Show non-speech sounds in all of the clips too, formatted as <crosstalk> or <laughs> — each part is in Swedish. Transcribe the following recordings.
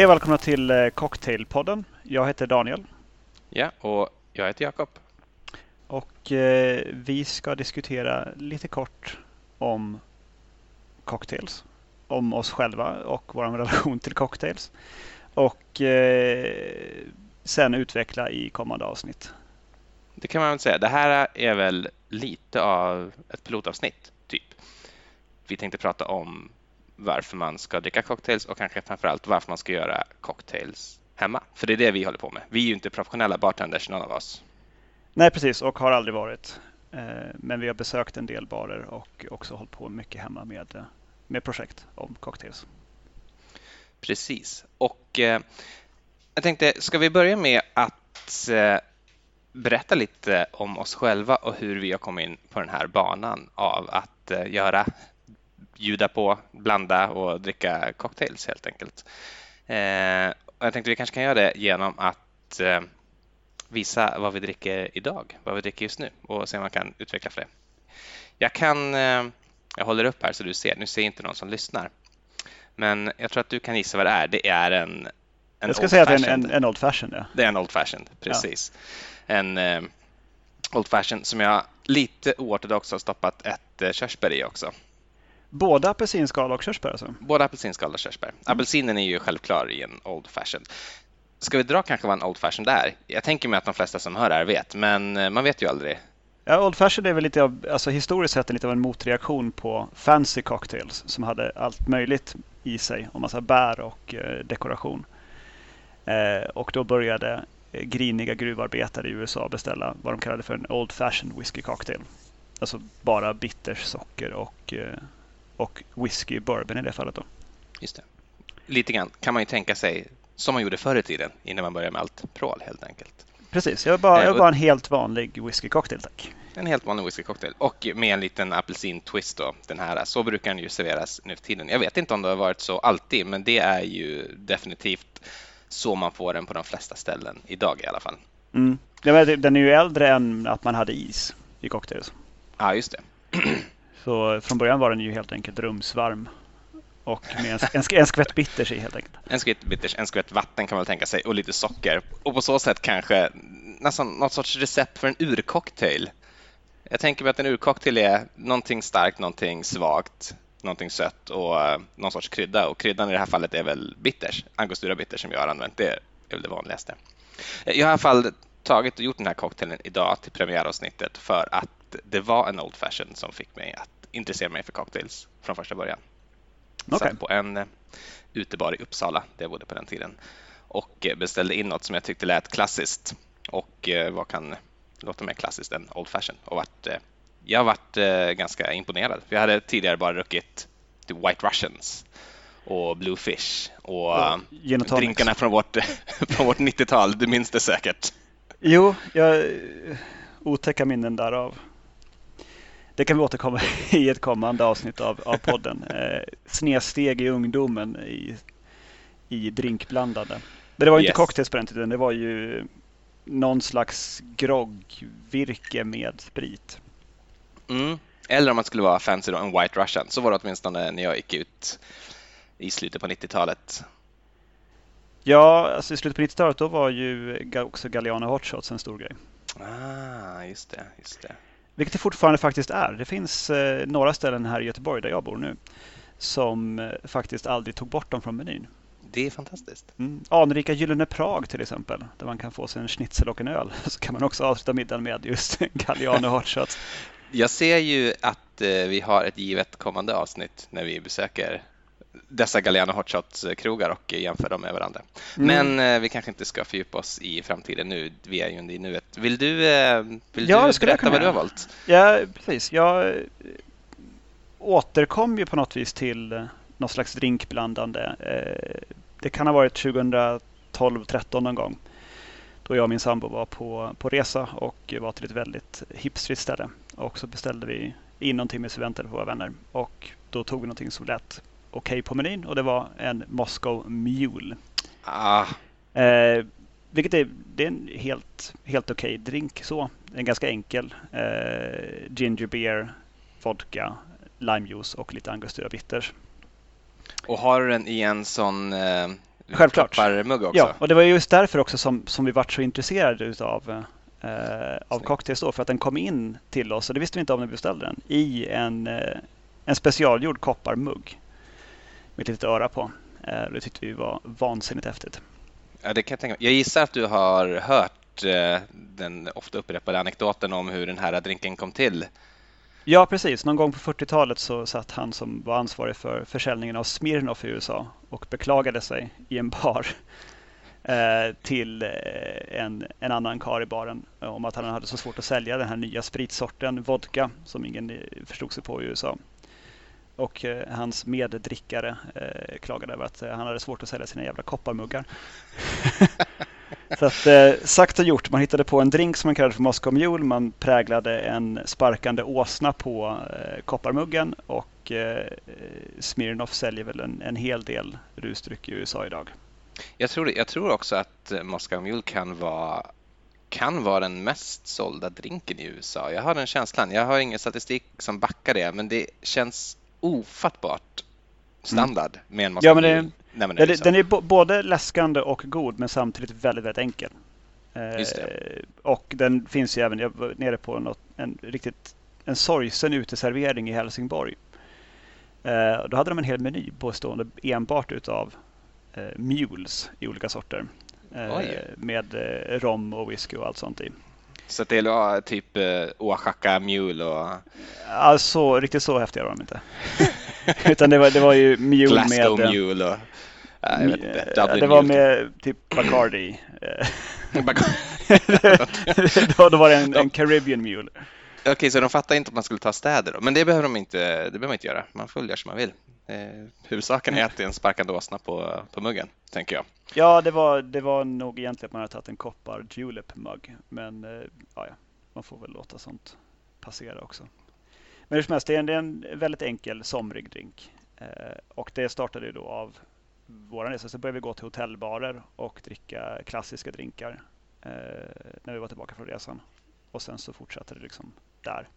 Hej och välkomna till eh, Cocktailpodden. Jag heter Daniel. Ja, och jag heter Jakob. Och eh, vi ska diskutera lite kort om cocktails. Om oss själva och vår relation till cocktails. Och eh, sen utveckla i kommande avsnitt. Det kan man väl säga. Det här är väl lite av ett pilotavsnitt, typ. Vi tänkte prata om varför man ska dricka cocktails och kanske framförallt varför man ska göra cocktails hemma. För det är det vi håller på med. Vi är ju inte professionella bartenders, någon av oss. Nej, precis, och har aldrig varit. Eh, men vi har besökt en del barer och också hållit på mycket hemma med, eh, med projekt om cocktails. Precis. Och eh, jag tänkte, ska vi börja med att berätta lite om oss själva och hur vi har kommit in på den här banan av att göra bjuda på, blanda och dricka cocktails helt enkelt. Eh, och jag tänkte vi kanske kan göra det genom att eh, visa vad vi dricker idag, vad vi dricker just nu och se om man kan utveckla för det. Jag kan, eh, jag håller upp här så du ser, nu ser inte någon som lyssnar. Men jag tror att du kan gissa vad det är. Det är en, en Jag ska säga att det är en, en, en Old Fashioned. Ja. Det är en Old Fashioned, precis. Ja. En eh, Old Fashioned som jag lite oortodoxt har stoppat ett eh, körsbär i också. Både apelsinskal och körsbär alltså? Både apelsinskal och körsbär. Mm. Apelsinen är ju självklar i en Old Fashioned. Ska vi dra kanske vad en Old Fashioned är? Jag tänker mig att de flesta som hör det här vet, men eh, man vet ju aldrig. Ja, Old Fashioned är väl lite av, alltså historiskt sett lite av en motreaktion på fancy cocktails som hade allt möjligt i sig, och massa bär och eh, dekoration. Eh, och då började griniga gruvarbetare i USA beställa vad de kallade för en Old Fashioned Whiskey Cocktail. Alltså bara bitters, socker och eh, och whisky bourbon i det fallet. Då. Just det. Lite grann kan man ju tänka sig som man gjorde förr i tiden innan man började med allt prål helt enkelt. Precis, jag vill bara, jag vill bara en helt vanlig whiskycocktail tack. En helt vanlig whiskycocktail och med en liten apelsintwist då. Den här. Så brukar den ju serveras nu för tiden. Jag vet inte om det har varit så alltid, men det är ju definitivt så man får den på de flesta ställen idag i alla fall. Mm. Den är ju äldre än att man hade is i cocktails. Ja, just det. <clears throat> Så från början var den ju helt enkelt rumsvarm. Och med en, en, en skvätt bitters i helt enkelt. En skvätt bitters, en skvätt vatten kan man tänka sig och lite socker. Och på så sätt kanske nästan något sorts recept för en urcocktail. Jag tänker mig att en urcocktail är någonting starkt, någonting svagt, någonting sött och eh, någon sorts krydda. Och kryddan i det här fallet är väl bitters, angostura bitters som jag har använt. Det är väl det vanligaste. Jag har i alla fall tagit och gjort den här cocktailen idag till premiäravsnittet för att det var en Old Fashion som fick mig att intressera mig för cocktails från första början. Okay. Satt på en uh, utebar i Uppsala, där jag bodde på den tiden, och uh, beställde in något som jag tyckte lät klassiskt. Och uh, vad kan låta mer klassiskt än Old Fashion? Och vart, jag varit ganska imponerad. Jag hade tidigare bara druckit White Russians och Bluefish och oh, drinkarna från vårt, <laughs> från vårt 90-tal. Du minns det säkert? Jo, jag otäcka minnen därav. Det kan vi återkomma <laughs> i ett kommande avsnitt av, av podden. <laughs> Eh, snedsteg i ungdomen i, i drinkblandande. Men det var ju yes. inte cocktails på den tiden. Det var ju någon slags groggvirke med sprit. Mm. Eller om man skulle vara fancy då, en White Russian. Så var det åtminstone när jag gick ut i slutet på 90-talet. Ja, alltså i slutet på 90-talet då var ju också Galliano Hot Shots en stor grej. Ah, just det, just det. Vilket det fortfarande faktiskt är. Det finns eh, några ställen här i Göteborg där jag bor nu som eh, faktiskt aldrig tog bort dem från menyn. Det är fantastiskt. Mm. Anrika Gyllene Prag till exempel, där man kan få sig en schnitzel och en öl. <laughs> Så kan man också avsluta middagen med just <laughs> Galliano Shots. Jag ser ju att eh, vi har ett givet kommande avsnitt när vi besöker dessa Galliano Hotshots-krogar och jämföra dem med varandra. Mm. Men eh, vi kanske inte ska fördjupa oss i framtiden nu. Vi är ju i nuet. Vill du, eh, vill ja, du berätta vad du har valt? Ja, precis. Jag eh, återkom ju på något vis till eh, något slags drinkblandande. Eh, det kan ha varit 2012-13 någon gång. Då jag och min sambo var på, på resa och var till ett väldigt hipstrigt ställe. Och så beställde vi in någonting med förväntade på våra vänner. Och då tog vi någonting som lät okej på menyn och det var en Moscow Mule. Ah. Eh, vilket är, det är en helt, helt okej okay drink så. En ganska enkel. Eh, ginger beer, vodka, limejuice och lite angostura bitters. Och har du den i en sån eh, Självklart. kopparmugg också. Ja, och det var just därför också som, som vi vart så intresserade utav eh, av cocktails då, för att den kom in till oss, och det visste vi inte om när vi beställde den, i en, eh, en specialgjord kopparmugg med ett litet öra på. Eh, det tyckte vi var vansinnigt häftigt. Ja, det kan jag, tänka mig. jag gissar att du har hört eh, den ofta upprepade anekdoten om hur den här drinken kom till. Ja, precis. Någon gång på 40-talet så satt han som var ansvarig för försäljningen av Smirnoff i USA och beklagade sig i en bar <laughs> eh, till en, en annan kar i baren om att han hade så svårt att sälja den här nya spritsorten vodka som ingen förstod sig på i USA. Och eh, hans meddrickare eh, klagade över att han hade svårt att sälja sina jävla kopparmuggar. <laughs> Så att, eh, sagt och gjort, man hittade på en drink som man kallade för Moscow Mule. Man präglade en sparkande åsna på eh, kopparmuggen och eh, Smirnoff säljer väl en, en hel del rusdryck i USA idag. Jag tror, jag tror också att eh, Moscow Mule kan vara kan vara den mest sålda drinken i USA. Jag har den känslan. Jag har ingen statistik som backar det, men det känns ofattbart standard mm. med en Moscow ja, men det, Nej, den, är, den är både läskande och god men samtidigt väldigt, väldigt enkel. Eh, och den finns ju även, jag var nere på något, en riktigt en sorgsen uteservering i Helsingborg. Eh, då hade de en hel meny bestående enbart utav eh, mules i olika sorter. Eh, med eh, rom och whisky och allt sånt i. Så det är typ eh, Oaxaca Mule och... Alltså, riktigt så häftiga var de inte. <laughs> Utan det var, det var ju Mule Glasgow med... Mule och... Ja, inte, ja, det var med typ Bacardi. <laughs> <laughs> då, då var det en, en Caribbean Mule. Okej, så de fattade inte att man skulle ta städer då. Men det behöver de inte, det behöver man inte göra. Man göra som man vill. Eh, huvudsaken är att det är en sparkande åsna på, på muggen, tänker jag. Ja, det var, det var nog egentligen att man hade tagit en koppar julep mugg. Men eh, ja, man får väl låta sånt passera också. Men hur som helst, det är en, det är en väldigt enkel somrig drink. Eh, och det startade ju då av vår resa. Så började vi gå till hotellbarer och dricka klassiska drinkar eh, när vi var tillbaka från resan. Och sen så fortsatte det liksom där.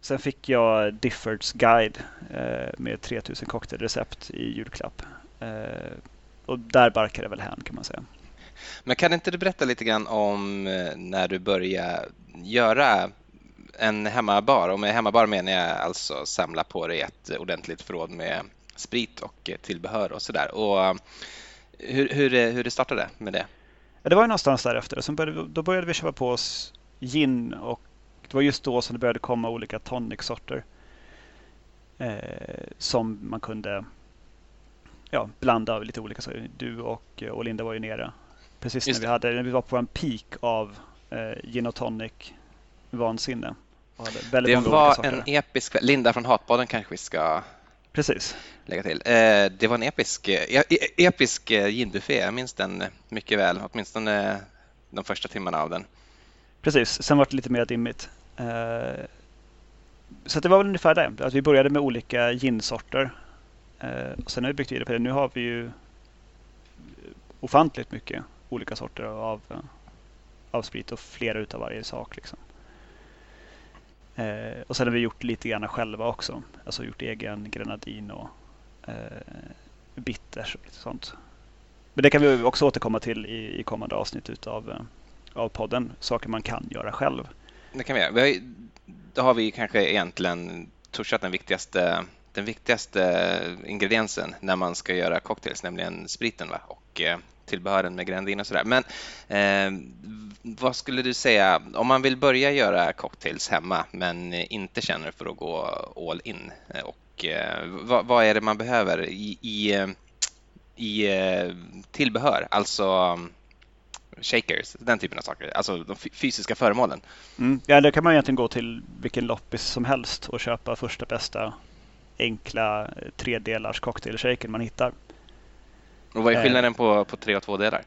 Sen fick jag Diffords guide eh, med 3000 cocktailrecept i julklapp. Eh, och där barkade det väl hän kan man säga. Men kan inte du berätta lite grann om eh, när du började göra en hemmabar? Och med hemmabar menar jag alltså samla på dig ett ordentligt förråd med sprit och tillbehör och sådär. Och hur, hur, hur det startade med det? Ja, det var ju någonstans därefter. Sen började, då började vi köpa på oss gin och det var just då som det började komma olika tonic-sorter eh, som man kunde ja, blanda av lite olika saker. Du och, Linda var ju nere precis när vi, hade, när vi var på en peak av eh, gin och tonic vansinne. Det var en episk Linda från Hatbaden kanske vi ska Precis. lägga till. Eh, det var en episk, e, e, episk eh, ginbuffé. Jag minns den mycket väl, åtminstone de första timmarna av den. Precis, sen var det lite mer dimmigt. Eh, så det var väl ungefär det. Att vi började med olika ginsorter. Eh, och sen har vi byggt vidare på det. Nu har vi ju eh, ofantligt mycket olika sorter av, eh, av sprit och flera utav varje sak. Liksom. Eh, och sen har vi gjort lite grann själva också. Alltså gjort egen grenadin och eh, bitters och lite sånt. Men det kan vi också återkomma till i, i kommande avsnitt utav, eh, av podden. Saker man kan göra själv. Det kan vi göra. Vi har, då har vi kanske egentligen touchat den viktigaste, den viktigaste ingrediensen när man ska göra cocktails, nämligen spriten va? och eh, tillbehören med Grandin och sådär. Men eh, vad skulle du säga om man vill börja göra cocktails hemma men inte känner för att gå all in? Eh, och eh, vad, vad, är det man behöver i, i, eh, i tillbehör? Alltså shakers, den typen av saker, alltså de fysiska föremålen. Mm. Ja, det kan man egentligen gå till vilken loppis som helst och köpa första bästa enkla tredelars cocktailshaker man hittar. Och vad är skillnaden på, på tre och två delar?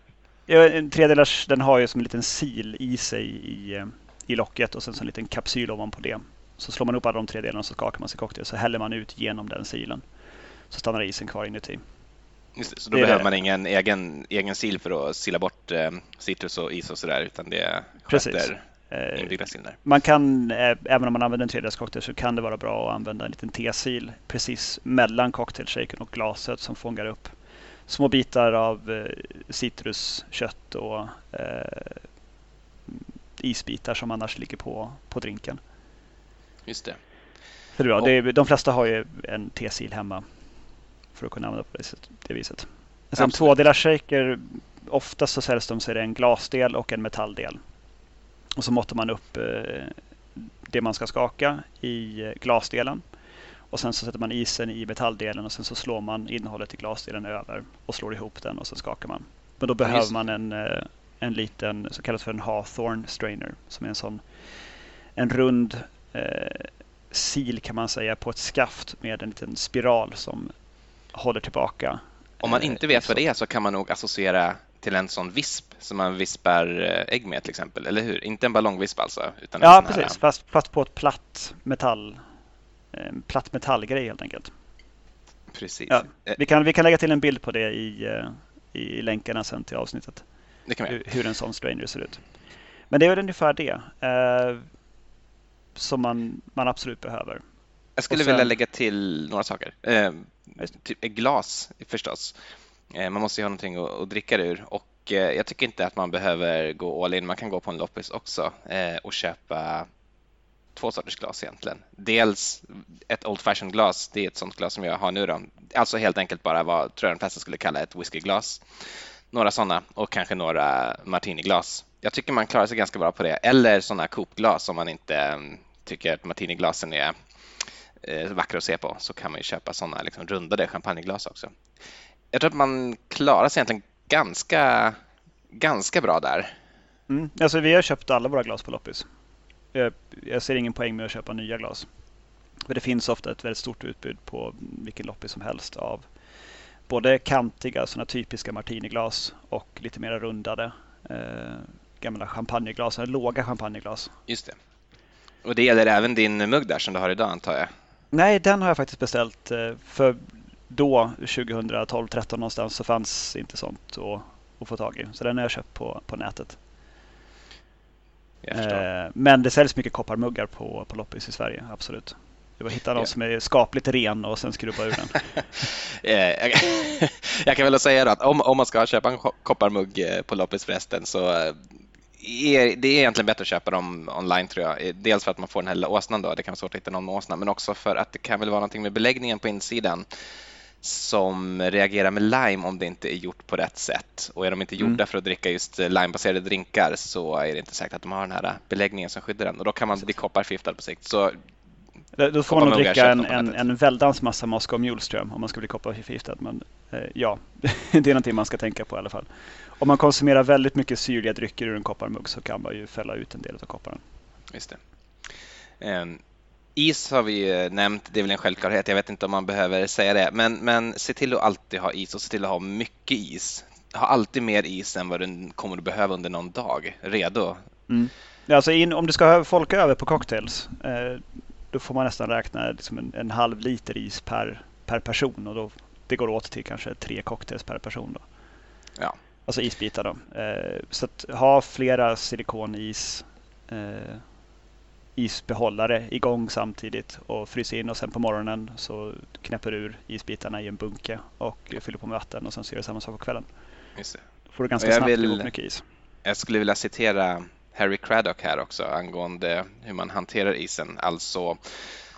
Ja, en tredelars den har ju som en liten sil i sig i, i locket och sen så en liten kapsyl ovanpå det. Så slår man upp alla de tre delarna så skakar man sig cocktail så häller man ut genom den silen. Så stannar isen kvar inuti. Just det, så då det behöver man ingen egen, egen sil för att sila bort eh, citrus och is och sådär utan det sköter inbyggda silner? Man kan, eh, även om man använder en tredjedelscocktail så kan det vara bra att använda en liten tesil precis mellan cocktailshaken och glaset som fångar upp små bitar av eh, citruskött och eh, isbitar som annars ligger på, på drinken. Just det. Det, det är, de flesta har ju en tesil hemma för att kunna använda på det, det viset. Sen tvådelars shaker, oftast så säljs de så är det en glasdel och en metalldel. Och så måttar man upp eh, det man ska skaka i eh, glasdelen. Och sen så sätter man isen i metalldelen och sen så slår man innehållet i glasdelen över och slår ihop den och sen skakar man. Men då behöver man en, eh, en liten, så kallas för en Hawthorne strainer, som är en sån en rund eh, sil kan man säga på ett skaft med en liten spiral som håller tillbaka. Om man inte vet vad det är så kan man nog associera till en sån visp som man vispar ägg med till exempel, eller hur? Inte en ballongvisp alltså? Utan ja, precis, här... fast, fast på ett platt metall en platt metallgrej helt enkelt. Precis. Ja, vi, kan, vi kan lägga till en bild på det i, eh, i länkarna sen till avsnittet. Det kan vi. Hur, hur en sån strainer ser ut. Men det är väl ungefär det eh, som man, man absolut behöver. Jag skulle sen... vilja lägga till några saker. Eh, typ glas förstås. Eh, man måste ju ha någonting att, att dricka det ur och eh, jag tycker inte att man behöver gå all in. Man kan gå på en loppis också eh, och köpa två sorters glas egentligen. Dels ett Old Fashion glas, det är ett sånt glas som jag har nu då. Alltså helt enkelt bara vad tror jag de flesta skulle kalla ett whiskyglas. Några sådana och kanske några martiniglas. Jag tycker man klarar sig ganska bra på det. Eller sådana Coop-glas om man inte mm, tycker att martiniglasen är eh, vackra att se på så kan man ju köpa sådana liksom rundade champagneglas också. Jag tror att man klarar sig egentligen ganska, ganska bra där. Mm. Alltså, vi har köpt alla våra glas på loppis jag, jag ser ingen poäng med att köpa nya glas. För det finns ofta ett väldigt stort utbud på vilken loppis som helst av både kantiga, sådana typiska martiniglas och lite mer rundade eh, gamla champagneglas, eller låga champagneglas. Just det. Och det gäller även din mugg där som du har idag antar jag? Nej, den har jag faktiskt beställt. Eh, för då, 2012-13 någonstans, så fanns inte sånt att, att få tag i. Så den har jag köpt på, på nätet. Eh, men det säljs mycket kopparmuggar på, på loppis i Sverige, absolut. Du får hitta någon ja. som är skapligt ren och sen skruva ur den. <laughs> Eh, <laughs> jag kan väl säga att om, om man ska köpa en kopparmugg på loppis förresten så är, det är egentligen bättre att köpa dem online tror jag. Dels för att man får den här lilla åsnan då, det kan vara svårt att hitta någon med åsnan, men också för att det kan väl vara någonting med beläggningen på insidan som reagerar med lime om det inte är gjort på rätt sätt. Och är de inte gjorda mm. för att dricka just limebaserade drinkar så är det inte säkert att de har den här beläggningen som skyddar den och då kan man bli kopparförgiftad på sikt. Så då får man nog dricka en, en, en väldans massa Moscow Mule tror om man ska bli kopparförgiftad. Men eh, ja, <laughs> det är någonting man ska tänka på i alla fall. Om man konsumerar väldigt mycket syrliga drycker ur en kopparmugg så kan man ju fälla ut en del av kopparen. Just det. Um, Is har vi nämnt, det är väl en självklarhet. Jag vet inte om man behöver säga det, men, men se till att alltid ha is och se till att ha mycket is. Ha alltid mer is än vad du kommer att behöva under någon dag, redo. Mm. Alltså in, om du ska ha folk över på cocktails, eh, då får man nästan räkna liksom en, en, halv liter is per, per person och då, det går åt till kanske tre cocktails per person. Då. Ja. Alltså isbitar då. Eh, så att ha flera silikonis eh, isbehållare igång samtidigt och fryser in och sen på morgonen så knäpper du ur isbitarna i en bunke och fyller på med vatten och sen så gör du samma sak på kvällen. Just det. Då får du ganska snabbt vill, ihop mycket is. Jag skulle vilja citera Harry Craddock här också angående hur man hanterar isen. Alltså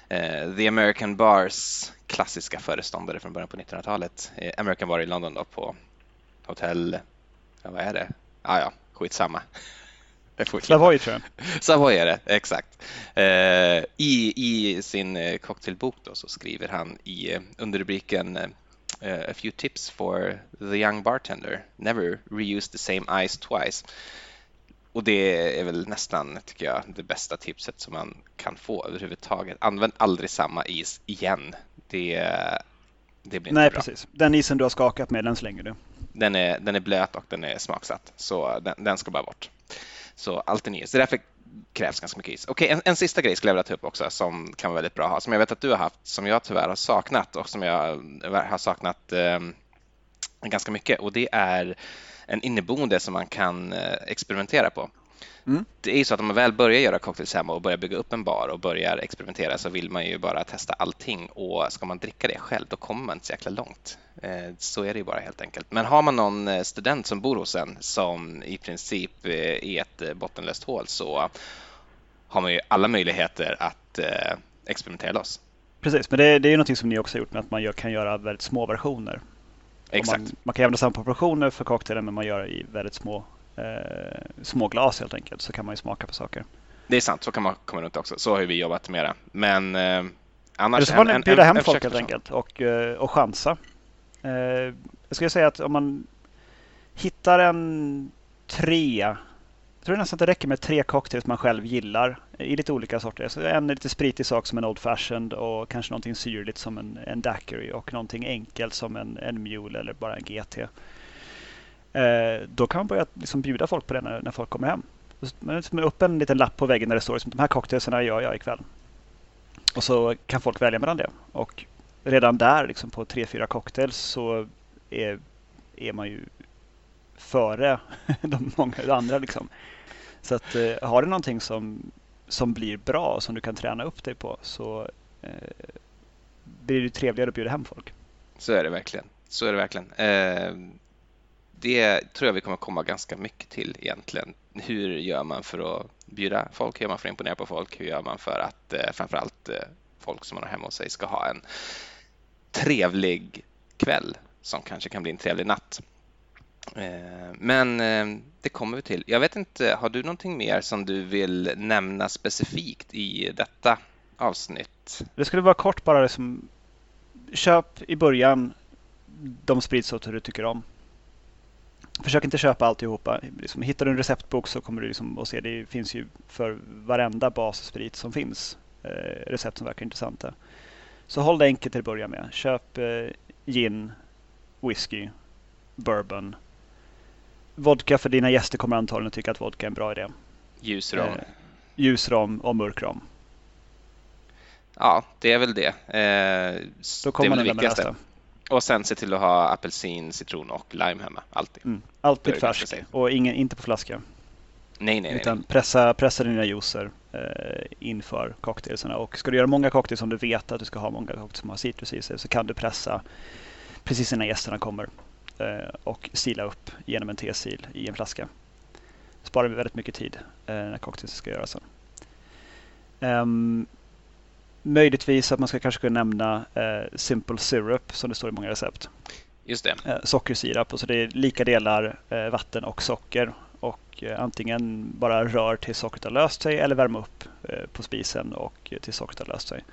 eh, The American Bars klassiska föreståndare från början på 1900-talet. Eh, American Bar i London då på hotell, ja, vad är det? Ah, ja, skitsamma. <laughs> Savoy tror jag. Savoy är det, exakt. Eh, i, I sin eh, cocktailbok då så skriver han i eh, underrubriken A few tips for the young bartender. Never reuse the same ice twice. Och det är väl nästan, tycker jag, det bästa tipset som man kan få överhuvudtaget. Använd aldrig samma is igen. Det, det blir inte Nej, bra. precis. Den isen du har skakat med, den slänger du. Den är, den är blöt och den är smaksatt, så den, den ska bara bort. Så allt är nyhet. Så därför krävs ganska mycket is. Okej, en, en, sista grej skulle jag vilja ta upp också som kan vara väldigt bra att ha, som jag vet att du har haft, som jag tyvärr har saknat och som jag har saknat eh, ganska mycket och det är en inneboende som man kan eh, experimentera på. Mm. Det är ju så att om man väl börjar göra cocktails hemma och börjar bygga upp en bar och börjar experimentera så vill man ju bara testa allting och ska man dricka det själv då kommer man inte så jäkla långt. Eh, så är det ju bara helt enkelt. Men har man någon eh, student som bor hos en som i princip är ett bottenlöst hål så har man ju alla möjligheter att experimentera loss. Precis, men det, det är ju någonting som ni också har gjort med att man gör, kan göra väldigt små versioner. Exakt. Man, man, kan använda samma proportioner för cocktailen men man gör i väldigt små, eh, små glas helt enkelt så kan man ju smaka på saker. Det är sant, så kan man komma runt också. Så har vi jobbat med det. Men eh, annars... Eller så får man bjuda hem en folk helt enkelt och, eh, och chansa. Eh, jag skulle säga att om man hittar en tre jag tror nästan att det räcker med tre cocktails man själv gillar i lite olika sorter. Så en lite spritig sak som en Old Fashioned och kanske någonting syrligt som en, en Daiquiri och någonting enkelt som en, en Mule eller bara en GT. Eh, då kan man börja liksom bjuda folk på det när, när folk kommer hem. Man liksom upp en liten lapp på väggen där det står liksom, de här cocktailsarna gör jag ikväll. Och så kan folk välja mellan det. Och redan där liksom på tre, fyra cocktails så är, är man ju före <laughs> de många andra. Liksom. Så att, eh, har du någonting som, som blir bra och som du kan träna upp dig på så eh, blir det trevligare att bjuda hem folk. Så är det verkligen. Så är det verkligen. Eh, det tror jag vi kommer komma ganska mycket till egentligen. Hur gör man för att bjuda folk? Hur gör man för att imponera på folk? Hur gör man för att eh, framförallt eh, folk som man har hemma hos sig ska ha en trevlig kväll som kanske kan bli en trevlig natt. Eh, men eh, det kommer vi till. Jag vet inte, har du någonting mer som du vill nämna specifikt i detta avsnitt? Det skulle vara kort bara liksom, köp i början de spritsorter du tycker om. Försök inte köpa alltihopa. Liksom, hittar du en receptbok så kommer du liksom att se det finns ju för varenda bassprit som finns eh, recept som verkar intressanta. Så håll det enkelt till att börja med. Köp eh, gin, whisky, bourbon, vodka för dina gäster kommer antagligen tycka att vodka är en bra idé. Ljusrom. Eh, ljusrom och mörkrom. Ja, det är väl det. Eh, Då kommer det är väl det viktigaste. Och sen se till att ha apelsin, citron och lime hemma. Alltid. Mm. Alltid färsk och ingen, inte på flaska. Nej, nej, Utan nej. Pressa, pressa dina juicer eh, inför cocktailsarna. Och ska du göra många cocktails som du vet att du ska ha många cocktails som har citrus i sig så kan du pressa precis innan gästerna kommer. Eh, och sila upp genom en tesil i en flaska. Sparar vi väldigt mycket tid eh, när cocktails ska göras sen. Um, möjligtvis att man ska kanske kunna nämna uh, Simple Syrup som det står i många recept. Just det. Sockersirap, och så det är lika delar vatten och socker. Och antingen bara rör till sockret har löst sig eller värma upp på spisen och till sockret har löst sig.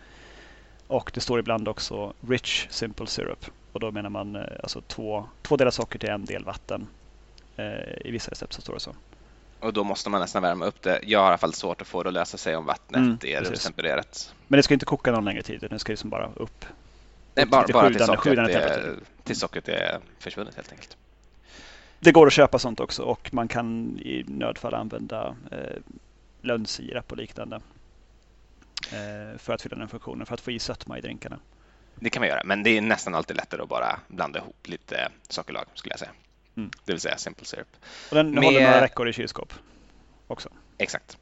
Och det står ibland också Rich Simple Syrup. Och då menar man eh, alltså två, två delar socker till en del vatten. Eh, I vissa recept så står det så. Och då måste man nästan värma upp det. Jag har i alla fall svårt att få det att lösa sig om vattnet mm, är tempererat. Men det ska inte koka någon längre tid, det ska liksom bara upp. Nej, bara, till bara till, sockret är, till sockret är försvunnet helt enkelt. Det går att köpa sånt också och man kan i nödfall använda eh, lönnsirap och liknande eh, för att fylla den funktionen, för att få i sötma i drinkarna. Det kan man göra, men det är nästan alltid lättare att bara blanda ihop lite sockerlag skulle jag säga. Mm. Det vill säga simple syrup. Och den Med... håller några veckor i kylskåp också. Exakt.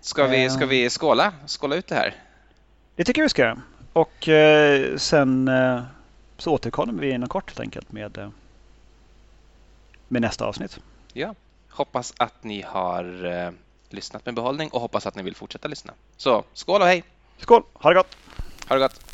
Ska vi, ska vi skåla? Skåla ut det här? Det tycker jag vi ska göra. Och eh, sen eh, så återkommer vi inom kort helt enkelt med, eh, med nästa avsnitt. Ja, hoppas att ni har eh, lyssnat med behållning och hoppas att ni vill fortsätta lyssna. Så skål och hej! Skål! Ha det gott! Ha det gott!